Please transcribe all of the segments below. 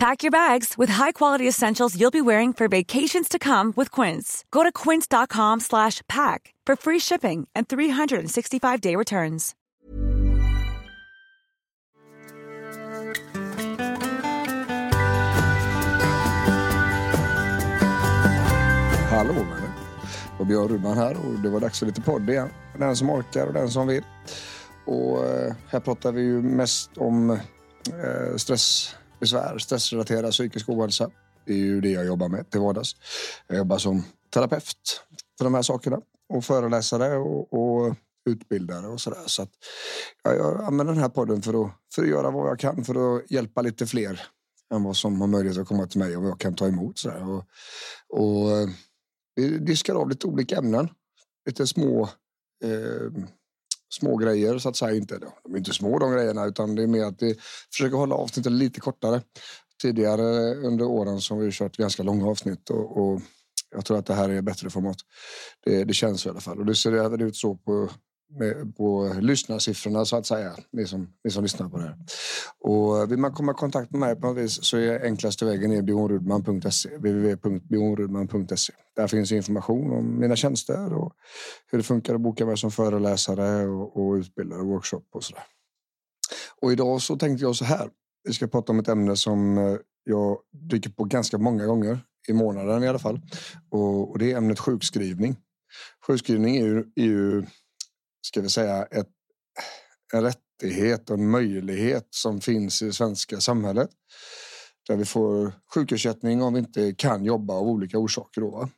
Pack your bags with high-quality essentials you'll be wearing for vacations to come with Quince. Go to quince.com slash pack for free shipping and 365-day returns. Hallå vänner! Och Björn Rudman här och det var dags för lite podd igen. Den som orkar och den som vill. Och eh, här pratar vi ju mest om eh, besvär, stressrelaterad psykisk ohälsa. Det är ju det jag jobbar med till vardags. Jag jobbar som terapeut för de här sakerna och föreläsare och, och utbildare och sådär. Så att jag, jag använder den här podden för att, för att göra vad jag kan för att hjälpa lite fler än vad som har möjlighet att komma till mig och vad jag kan ta emot. Så och, och eh, vi diskar av lite olika ämnen. Lite små eh, små grejer så att säga. Inte, de är inte små de grejerna utan det är mer att vi försöker hålla avsnittet lite kortare. Tidigare under åren så har vi kört ganska långa avsnitt och, och jag tror att det här är bättre format. Det, det känns i alla fall och det ser även ut så på med, på lyssnarsiffrorna så att säga. Ni som, ni som lyssnar på det här. Och vill man komma i kontakt med mig på något vis så är enklaste vägen är bjornrudman.se. www.bjornrudman.se. Där finns information om mina tjänster och hur det funkar att boka mig som föreläsare och, och utbildare och workshop och sådär. Och idag så tänkte jag så här. Vi ska prata om ett ämne som eh, jag dyker på ganska många gånger i månaden i alla fall. Och, och det är ämnet sjukskrivning. Sjukskrivning är ju, är ju ska vi säga, ett, en rättighet och en möjlighet som finns i det svenska samhället. Där vi får sjukersättning om vi inte kan jobba av olika orsaker. Då,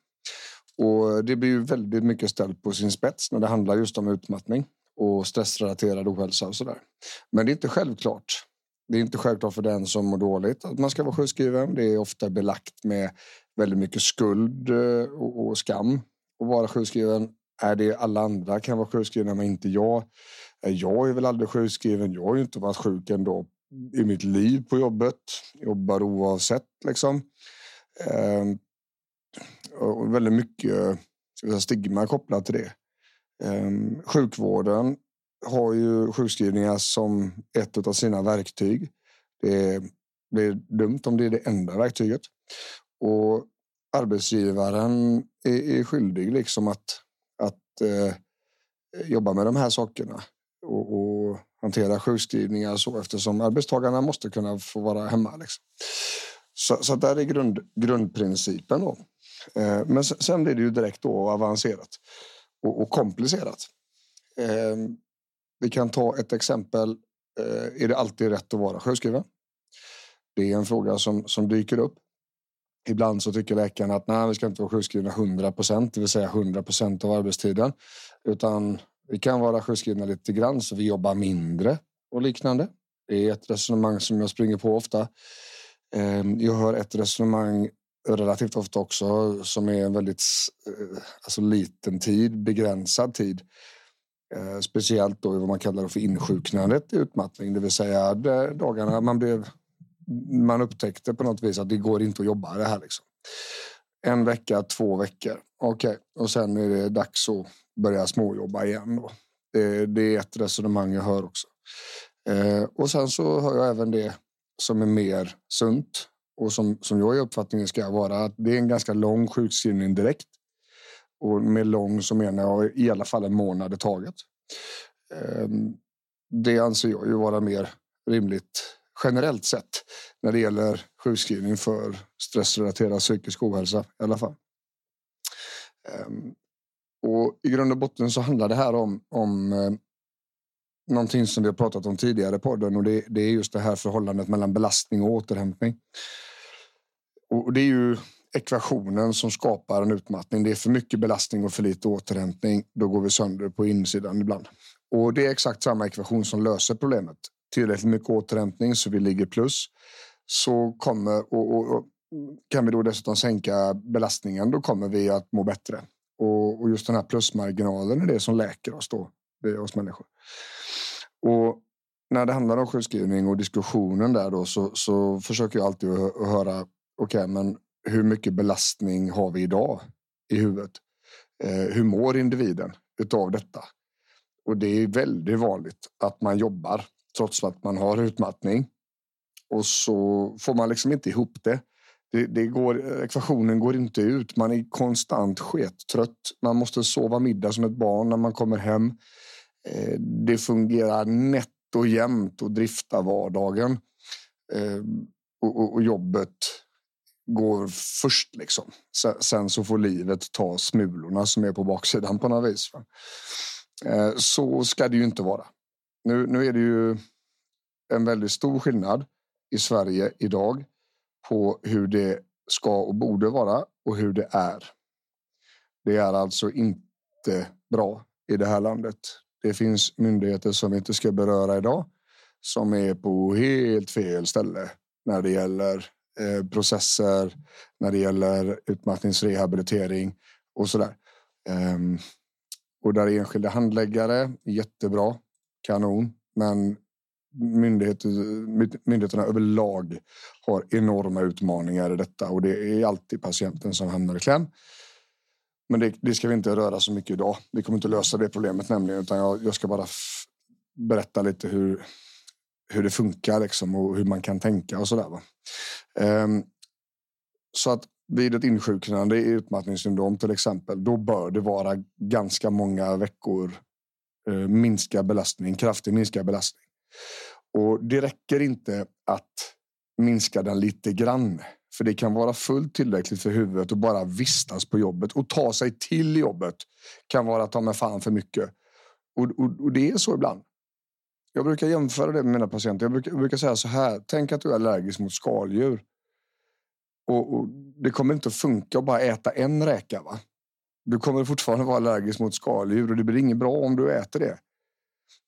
och det blir ju väldigt mycket ställt på sin spets när det handlar just om utmattning och stressrelaterad ohälsa och sådär. Men det är inte självklart. Det är inte självklart för den som mår dåligt att man ska vara sjukskriven. Det är ofta belagt med väldigt mycket skuld eh, och skam att vara sjukskriven är det alla andra kan vara sjukskrivna men inte jag. Eh, jag är väl aldrig sjukskriven. Jag har ju inte varit sjuk ändå i mitt liv på jobbet. Jobbar oavsett liksom. Ehm, och väldigt mycket stigma kopplat till det. Ehm, sjukvården har ju sjukskrivningar som ett av sina verktyg. Det blir dumt om det är det enda verktyget. Och arbetsgivaren är, är skyldig liksom att eh, jobba med de här sakerna och, och hantera sjukskrivningar så eftersom arbetstagarna måste kunna få vara hemma. Liksom. Så, så där är grund, grundprincipen. Då. Eh, men sen blir det ju direkt då avancerat och, och komplicerat. Eh, vi kan ta ett exempel. Eh, är det alltid rätt att vara sjukskriven? Det är en fråga som, som dyker upp. Ibland så tycker läkarna att nej, vi ska inte vara sjukskrivna 100 procent, det vill säga 100 procent av arbetstiden. Utan vi kan vara sjukskrivna lite grann så vi jobbar mindre och liknande. Det är ett resonemang som jag springer på ofta. Ehm, jag hör ett resonemang relativt ofta också som är en väldigt eh, alltså liten tid, begränsad tid. Eh, speciellt då i vad man kallar för insjuknandet i utmattning, det vill säga dagarna man blev man upptäckte på något vis att det går inte att jobba det här. Liksom. En vecka, två veckor. Okej, okay. och sen är det dags att börja småjobba igen. Då. Det, det är ett resonemang jag hör också. Eh, och sen så hör jag även det som är mer sunt och som, som jag i uppfattningen ska vara att det är en ganska lång sjukskrivning direkt. Och med lång så menar jag i alla fall en månad i taget. Eh, det anser jag ju vara mer rimligt generellt sett när det gäller sjukskrivning för stressrelaterad psykisk ohälsa i alla fall. Ehm, och I grund och botten så handlar det här om, om eh, någonting som vi har pratat om tidigare i podden och det, det, är just det här förhållandet mellan belastning och återhämtning. Och det är ju ekvationen som skapar en utmattning. Det är för mycket belastning och för lite återhämtning. Då går vi sönder på insidan ibland. Och det är exakt samma ekvation som löser problemet tillräckligt mycket återhämtning så vi ligger plus så kommer och, och, och, kan vi då dessutom sänka belastningen då kommer vi att må bättre. Och, och just den här plusmarginalen är det som läker oss då vi oss människor. Och när det handlar om sjukskrivning och diskussionen där då så, så försöker jag alltid att höra okej, okay, men hur mycket belastning har vi idag i huvudet? Eh, hur mår individen utav detta? Och det är väldigt vanligt att man jobbar trots att man har utmattning. Och så får man liksom inte ihop det. Det, det går, ekvationen går inte ut. Man är konstant skettrött. Man måste sova middag som ett barn när man kommer hem. Eh, det fungerar nätt och jämnt att drifta vardagen. Eh, och, och, och jobbet går först liksom. Sen så får livet ta smulorna som är på baksidan på något vis. Eh, så ska det ju inte vara. Nu, nu är det ju en väldigt stor skillnad i Sverige idag på hur det ska och borde vara och hur det är. Det är alltså inte bra i det här landet. Det finns myndigheter som vi inte ska beröra idag som är på helt fel ställe när det gäller eh, processer, när det gäller utmattningsrehabilitering och så där. Ehm, och där är enskilda handläggare jättebra, kanon, men myndigheter, myndigheterna överlag har enorma utmaningar i detta och det är alltid patienten som hamnar i kläm. Men det, det ska vi inte röra så mycket idag. Vi kommer inte lösa det problemet nämligen, utan jag, jag ska bara berätta lite hur, hur det funkar liksom och hur man kan tänka och så där. Ehm, så att vid ett insjuknande i utmattningssyndrom till exempel, då bör det vara ganska många veckor Eh, minska belastning, kraftig minskad belastning. Och det räcker inte att minska den lite grann. För det kan vara fullt tillräckligt för huvudet att bara vistas på jobbet och ta sig till jobbet kan vara ta med fan för mycket. Och, och, och det är så ibland. Jag brukar jämföra det med mina patienter. Jag brukar, jag brukar säga så här. Tänk att du är allergisk mot skaldjur. Och, och, det kommer inte att funka att bara äta en räka. Va? Du kommer fortfarande vara allergisk mot skaldjur och det blir inget bra om du äter det.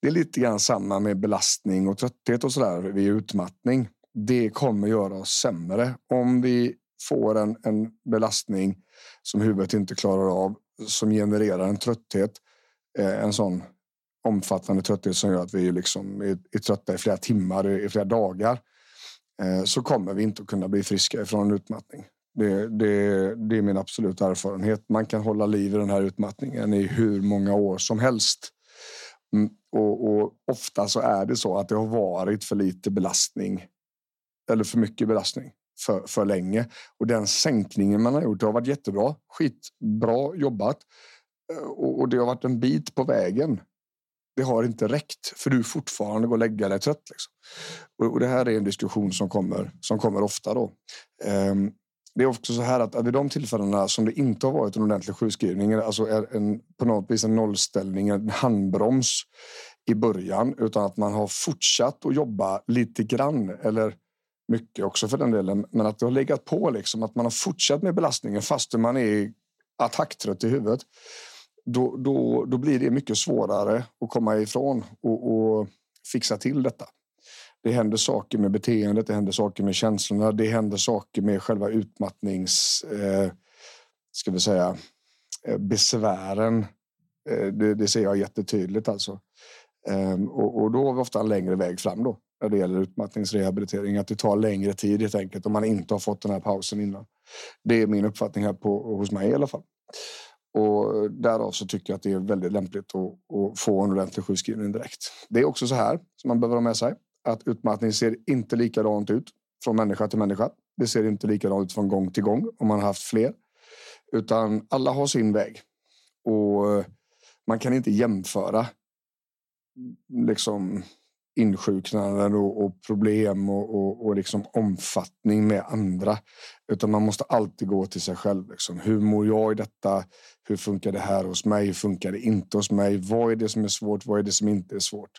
Det är lite grann samma med belastning och trötthet och sådär vid utmattning. Det kommer göra oss sämre om vi får en, en belastning som huvudet inte klarar av som genererar en trötthet. Eh, en sån omfattande trötthet som gör att vi liksom är, är trötta i flera timmar, i flera dagar. Eh, så kommer vi inte att kunna bli friska ifrån en utmattning. Det, det, det är min absoluta erfarenhet. Man kan hålla liv i den här utmattningen i hur många år som helst. Mm, och, och, ofta så är det så att det har varit för lite belastning eller för mycket belastning för, för länge. Och den sänkningen man har gjort det har varit jättebra. Skitbra jobbat. Eh, och, och det har varit en bit på vägen det har inte räckt för du fortfarande går och lägga dig trött. Liksom. Och, och, det här är en diskussion som kommer, som kommer ofta. Då. Um, det är också så här att, vid de tillfällena som det inte har varit en ordentlig sjukskrivning, alltså är en, på något vis en nollställning, en handbroms i början, utan att man har fortsatt att jobba lite grann eller mycket också för den delen, men att det har legat på liksom att man har fortsatt med belastningen fast man är attacktrött i huvudet då, då, då blir det mycket svårare att komma ifrån och, och fixa till detta. Det händer saker med beteendet, det händer saker med känslorna, det händer saker med själva utmattnings... Eh, ska vi säga eh, besvären. Eh, det, det, ser jag jättetydligt alltså. Eh, och, och, då har vi ofta en längre väg fram då när det gäller utmattningsrehabilitering. Att det tar längre tid helt enkelt om man inte har fått den här pausen innan. Det är min uppfattning här på, hos mig i alla fall. Och därav så tycker jag att det är väldigt lämpligt att, att få en ordentlig sjukskrivning direkt. Det är också så här som man behöver ha med sig att utmattning ser inte likadant ut från människa till människa. Det ser inte likadant ut från gång till gång om man har haft fler, utan alla har sin väg och eh, man kan inte jämföra mm, liksom insjuknanden och, och problem och, och, och, liksom omfattning med andra. Utan man måste alltid gå till sig själv. Liksom. Hur mår jag i detta? Hur funkar det här hos mig? Hur funkar det inte hos mig? Vad är det som är svårt? Vad är det som inte är svårt?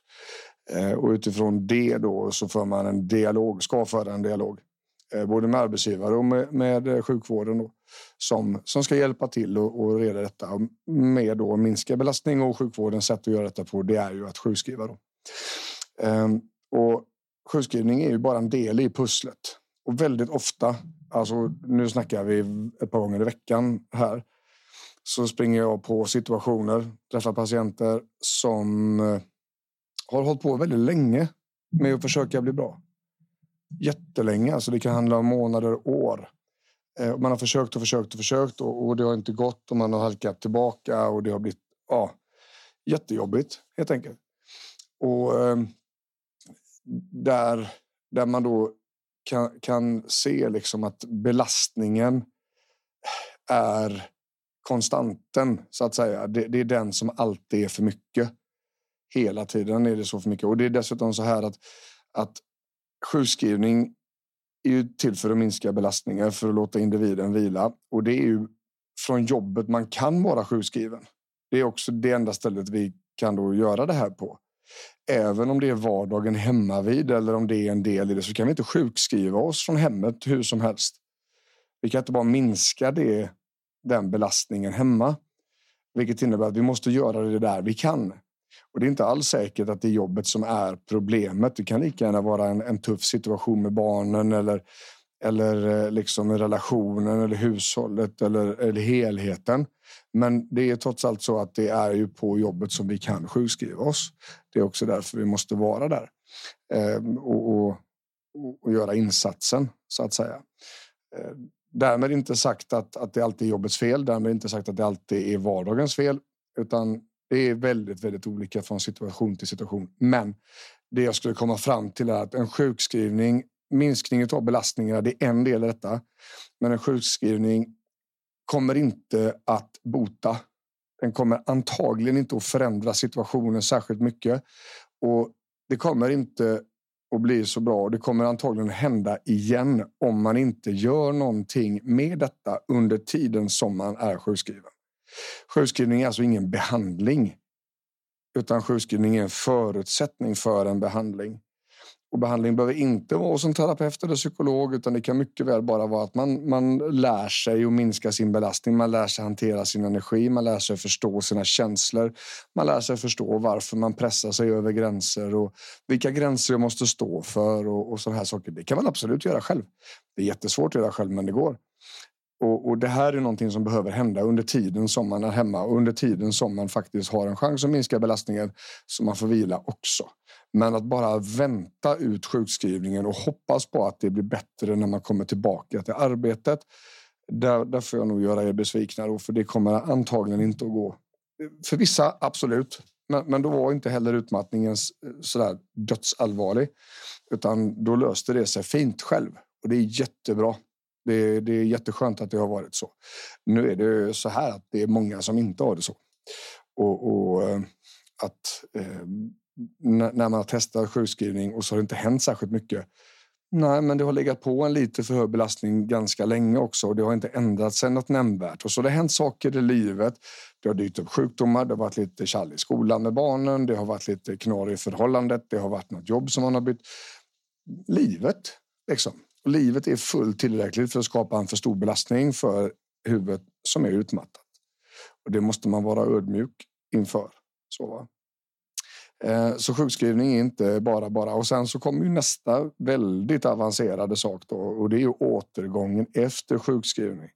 Eh, och utifrån det då så för man en dialog, ska föra en dialog. Eh, både med arbetsgivare och med, med eh, sjukvården då, som, som ska hjälpa till och, och reda detta med då minska belastning och sjukvårdens sätt att göra detta på. Det är ju att sjukskriva. Då. Ehm, och sjukskrivning är ju bara en del i pusslet. Och väldigt ofta, alltså nu snackar vi ett par gånger i veckan här, så springer jag på situationer, träffar patienter som har hållit på väldigt länge med att försöka bli bra. Jättelänge, alltså det kan handla om månader, år. Eh, man har försökt och försökt och försökt och det har inte gått och man har halkat tillbaka och det har blivit ja, jättejobbigt helt enkelt. Och ehm, där, där man då kan, kan se liksom att belastningen är konstanten så att säga. Det, det, är den som alltid är för mycket. Hela tiden är det så för mycket och det är dessutom så här att att sjukskrivning är ju till för att minska belastningar för att låta individen vila och det är ju från jobbet man kan vara sjukskriven. Det är också det enda stället vi kan då göra det här på. Även om det är vardagen hemma vid eller om det är en del i det så kan vi inte sjukskriva oss från hemmet hur som helst. Vi kan inte bara minska det, den belastningen hemma, vilket innebär att vi måste göra det där vi kan. Och det är inte alls säkert att det är jobbet som är problemet. Det kan lika gärna vara en, en tuff situation med barnen eller, eller eh, liksom relationen eller hushållet eller, eller helheten. Men det är trots allt så att det är ju på jobbet som vi kan sjukskriva oss. Det är också därför vi måste vara där ehm, och, och, och, göra insatsen så att säga. Ehm, därmed inte sagt att, att det alltid är jobbets fel. Därmed inte sagt att det alltid är vardagens fel, utan det är väldigt, väldigt olika från situation till situation. Men det jag skulle komma fram till är att en sjukskrivning, minskning av belastningarna, det är en del i detta. Men en sjukskrivning kommer inte att bota. Den kommer antagligen inte att förändra situationen särskilt mycket och det kommer inte att bli så bra. Det kommer antagligen hända igen om man inte gör någonting med detta under tiden som man är sjukskriven. Sjukskrivning är alltså ingen behandling utan sjukskrivning är en förutsättning för en behandling. Och behandling behöver inte vara som terapeut eller psykolog utan det kan mycket väl bara vara att man, man lär sig att minska sin belastning. Man lär sig hantera sin energi, man lär sig förstå sina känslor. Man lär sig förstå varför man pressar sig över gränser och vilka gränser jag måste stå för och, och sådana här saker. Det kan man absolut göra själv. Det är jättesvårt att göra själv, men det går. Och, och, det här är någonting som behöver hända under tiden som man är hemma och under tiden som man faktiskt har en chans att minska belastningen så man får vila också. Men att bara vänta ut sjukskrivningen och hoppas på att det blir bättre när man kommer tillbaka till arbetet. Där, där får jag nog göra er besvikna då, för det kommer antagligen inte att gå. För vissa absolut, men, men då var inte heller utmattningen eh, sådär dödsallvarlig, utan då löste det sig fint själv och det är jättebra. Det, det är jätteskönt att det har varit så. Nu är det så här att det är många som inte har det så. Och, och eh, att eh, när man har testat sjukskrivning och så har det inte hänt särskilt mycket. Nej, men det har legat på en lite för hög belastning ganska länge också och det har inte ändrat sig något nämnvärt. Och så det har hänt saker i livet. Det har dykt upp sjukdomar, det har varit lite kall i skolan med barnen, det har varit lite knar i förhållandet, det har varit något jobb som man har bytt. Livet, liksom. Och livet är fullt tillräckligt för att skapa en för stor belastning för huvudet som är utmattat. Och det måste man vara ödmjuk inför. Så, va? Eh, så sjukskrivning är inte bara bara. Och sen så kommer ju nästa väldigt avancerade sak då och det är ju återgången efter sjukskrivning.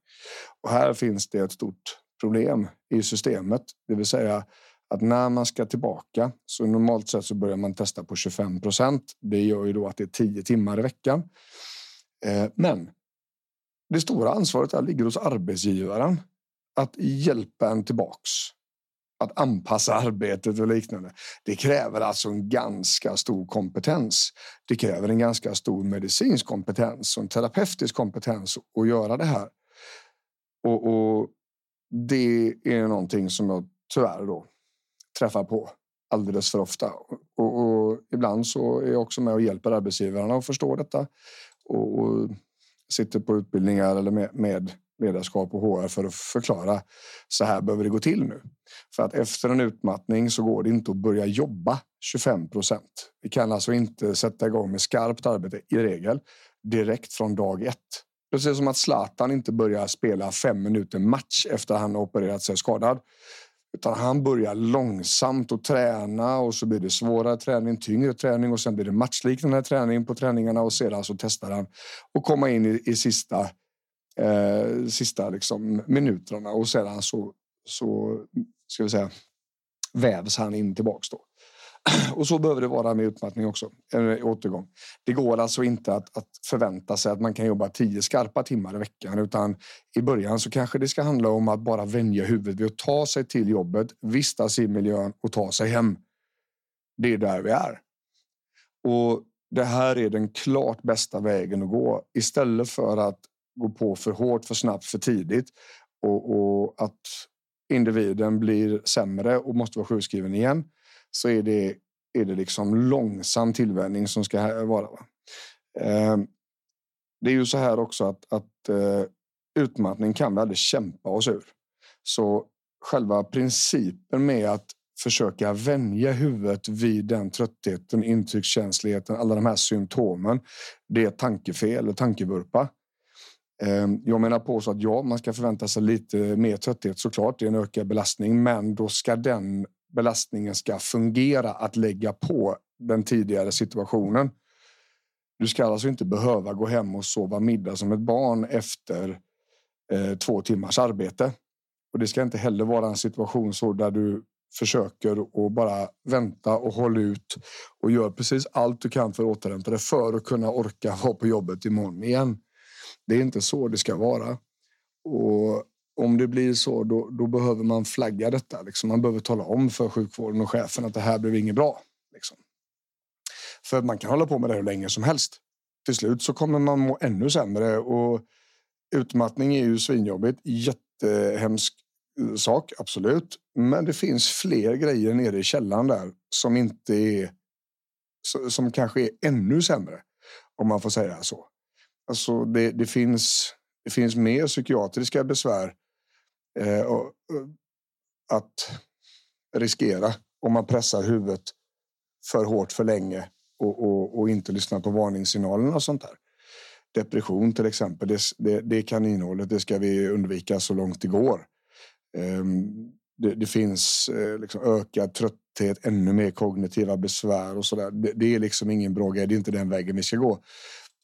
Och här finns det ett stort problem i systemet, det vill säga att när man ska tillbaka så normalt sett så börjar man testa på 25 procent. Det gör ju då att det är 10 timmar i veckan. Eh, men det stora ansvaret där ligger hos arbetsgivaren att hjälpa en tillbaks. Att anpassa arbetet och liknande. Det kräver alltså en ganska stor kompetens. Det kräver en ganska stor medicinsk kompetens och en terapeutisk kompetens att göra det här. Och, och det är någonting som jag tyvärr då träffar på alldeles för ofta. Och, och, ibland så är jag också med och hjälper arbetsgivarna att förstå detta och, sitter på utbildningar eller med, med ledarskap och HR för att förklara så här behöver det gå till nu. För att efter en utmattning så går det inte att börja jobba 25 procent. Vi kan alltså inte sätta igång med skarpt arbete i regel direkt från dag ett. Precis som att Zlatan inte börjar spela fem minuter match efter han har opererat sig skadad. Utan han börjar långsamt att träna och så blir det svårare träning, tyngre träning och sen blir det matchliknande träning på träningarna och sedan så testar han att komma in i, i sista, eh, sista liksom minuterna och sedan så så ska vi säga vävs han in tillbaks då. Och så behöver det vara med utmattning också, eller återgång. Det går alltså inte att, att, förvänta sig att man kan jobba tio skarpa timmar i veckan, utan i början så kanske det ska handla om att bara vänja huvudet vid att ta sig till jobbet, vistas i miljön och ta sig hem. Det är där vi är. Och det här är den klart bästa vägen att gå istället för att gå på för hårt, för snabbt, för tidigt och, och att individen blir sämre och måste vara sjukskriven igen så är det, är det liksom långsam tillvänjning som ska vara. Eh, det är ju så här också att, att eh, utmattning kan vi aldrig kämpa oss ur. Så själva principen med att försöka vänja huvudet vid den tröttheten, intryckskänsligheten, alla de här symptomen. Det är tankefel och tankevurpa. Ehm, jag menar på så att ja, man ska förvänta sig lite mer trötthet såklart. Det är en ökad belastning, men då ska den belastningen ska fungera att lägga på den tidigare situationen. Du ska alltså inte behöva gå hem och sova middag som ett barn efter eh, två timmars arbete. Och det ska inte heller vara en situation så där du försöker och bara vänta och hålla ut och gör precis allt du kan för att återhämta dig för att kunna orka vara på jobbet imorgon igen. Det är inte så det ska vara. Och om det blir så, då, då behöver man flagga detta. Liksom. Man behöver tala om för sjukvården och chefen att det här blev inget bra. Liksom. För man kan hålla på med det hur länge som helst. Till slut så kommer man må ännu sämre och utmattning är ju svinjobbigt. Jättehemsk eh, sak, absolut. Men det finns fler grejer nere i källaren där som inte är som kanske är ännu sämre om man får säga så. Alltså det, det finns. Det finns mer psykiatriska besvär Eh, och, och, att riskera om man pressar huvudet för hårt för länge och, och, och inte lyssnar på varningssignalerna och sånt där. Depression till exempel, det, det, det kaninhålet, det ska vi undvika så långt det går. Ehm, det, det, finns eh, liksom ökad trötthet, ännu mer kognitiva besvär och så där. Det, det, är liksom ingen bra grej. Det är inte den vägen vi ska gå.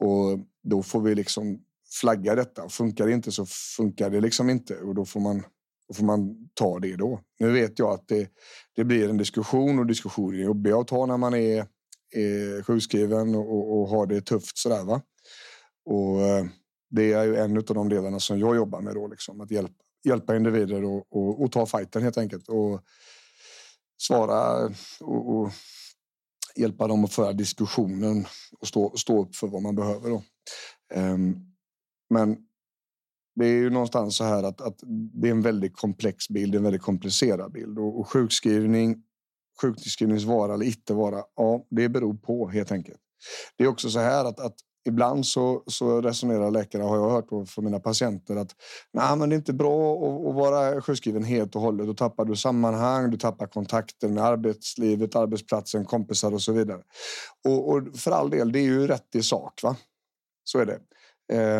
Och då får vi liksom flagga detta. Funkar det inte så funkar det liksom inte och då får man, då får man ta det då. Nu vet jag att det, det blir en diskussion och diskussioner är jobbiga att ta när man är, är sjukskriven och, och har det tufft sådär va. Och eh, det är ju en av de delarna som jag jobbar med då, liksom, att hjälpa, hjälpa individer och, och, och ta fighten helt enkelt och svara och, och hjälpa dem att föra diskussionen och stå, stå upp för vad man behöver. Då. Um, men det är ju någonstans så här att, att det är en väldigt komplex bild, en väldigt komplicerad bild och, och sjukskrivning, sjukskrivningsvara eller inte vara. Ja, det beror på helt enkelt. Det är också så här att, att ibland så, så resonerar läkare, har jag hört från mina patienter, att Nej, men det är inte bra att, att vara sjukskriven helt och hållet. Då tappar du sammanhang, du tappar kontakten med arbetslivet, arbetsplatsen, kompisar och så vidare. Och, och för all del, det är ju rätt i sak. va? Så är det.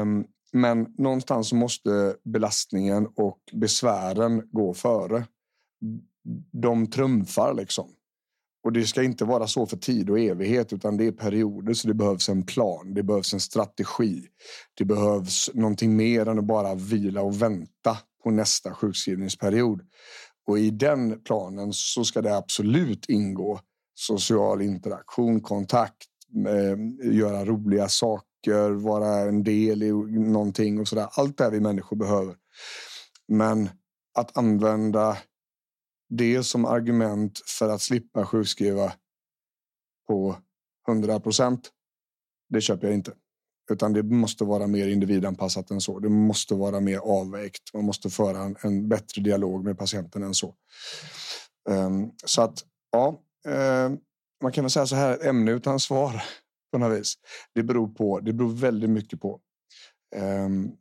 Um, men någonstans måste belastningen och besvären gå före. De trumfar liksom. Och det ska inte vara så för tid och evighet, utan det är perioder. Så det behövs en plan. Det behövs en strategi. Det behövs någonting mer än att bara vila och vänta på nästa sjukskrivningsperiod. Och i den planen så ska det absolut ingå social interaktion, kontakt, eh, göra roliga saker, vara en del i någonting och sådär. Allt det vi människor behöver. Men att använda det som argument för att slippa sjukskriva på 100 procent. Det köper jag inte, utan det måste vara mer individanpassat än så. Det måste vara mer avvägt. Man måste föra en, en bättre dialog med patienten än så. Um, så att ja, um, man kan väl säga så här ett ämne utan svar på något vis. Det beror på. Det beror väldigt mycket på. Um,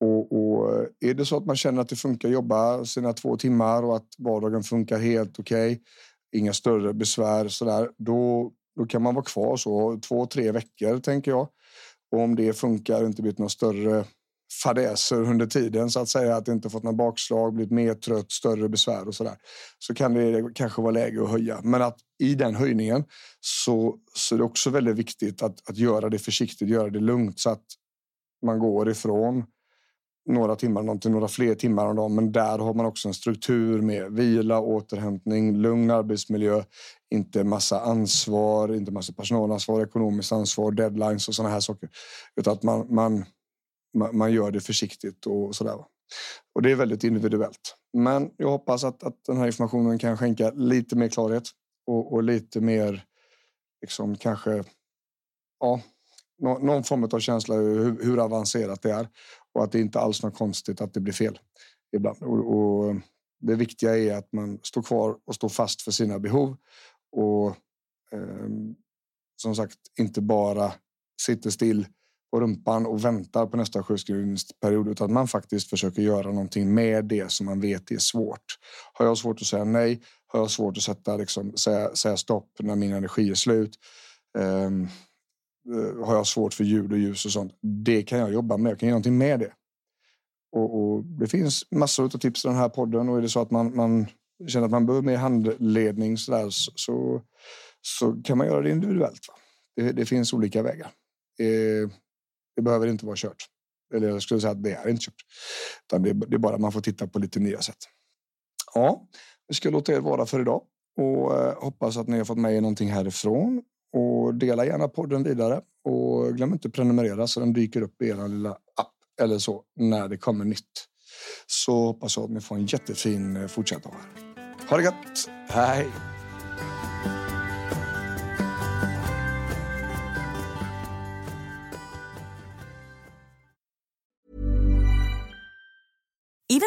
och, och, är det så att man känner att det funkar att jobba sina två timmar och att vardagen funkar helt okej, okay, inga större besvär så där, då, då kan man vara kvar så två, tre veckor tänker jag. Och om det funkar och inte blivit någon större fadäser under tiden så att säga, att inte fått något bakslag, blivit mer trött, större besvär och så där, så kan det kanske vara läge att höja. Men att i den höjningen så, så är det också väldigt viktigt att, att göra det försiktigt, göra det lugnt så att man går ifrån några timmar om dagen till några fler timmar om dagen. Men där har man också en struktur med vila, återhämtning, lugn arbetsmiljö, inte massa ansvar, inte massa personalansvar, ekonomiskt ansvar, deadlines och sådana här saker. Utan att man, man, man gör det försiktigt och sådär. Och det är väldigt individuellt. Men jag hoppas att, att den här informationen kan skänka lite mer klarhet och, och lite mer, liksom kanske, ja, någon form av känsla hur, hur avancerat det är och att det inte alls är något konstigt att det blir fel ibland. Och, och, det viktiga är att man står kvar och står fast för sina behov och eh, som sagt inte bara sitter still och rumpan och väntar på nästa sjukskrivningsperiod utan att man faktiskt försöker göra någonting med det som man vet är svårt. Har jag svårt att säga nej? Har jag svårt att sätta, liksom, säga, säga stopp när min energi är slut? Um, har jag svårt för ljud och ljus och sånt. Det kan jag jobba med. Jag kan göra någonting med det. Och, och det finns massor av tips i den här podden och är det så att man, man känner att man behöver mer handledning så, där, så, så kan man göra det individuellt. Det, det, finns olika vägar. Eh, det behöver inte vara kört. Eller jag skulle säga att det är inte kört. Utan det, det är bara att man får titta på lite nya sätt. Ja, vi ska låta er vara för idag och eh, hoppas att ni har fått med er någonting härifrån. Och dela gärna podden vidare och glöm inte att prenumerera så den dyker upp i er lilla app eller så när det kommer nytt. Så hoppas jag att ni får en jättefin eh, fortsättning. Ha det gött! Hej!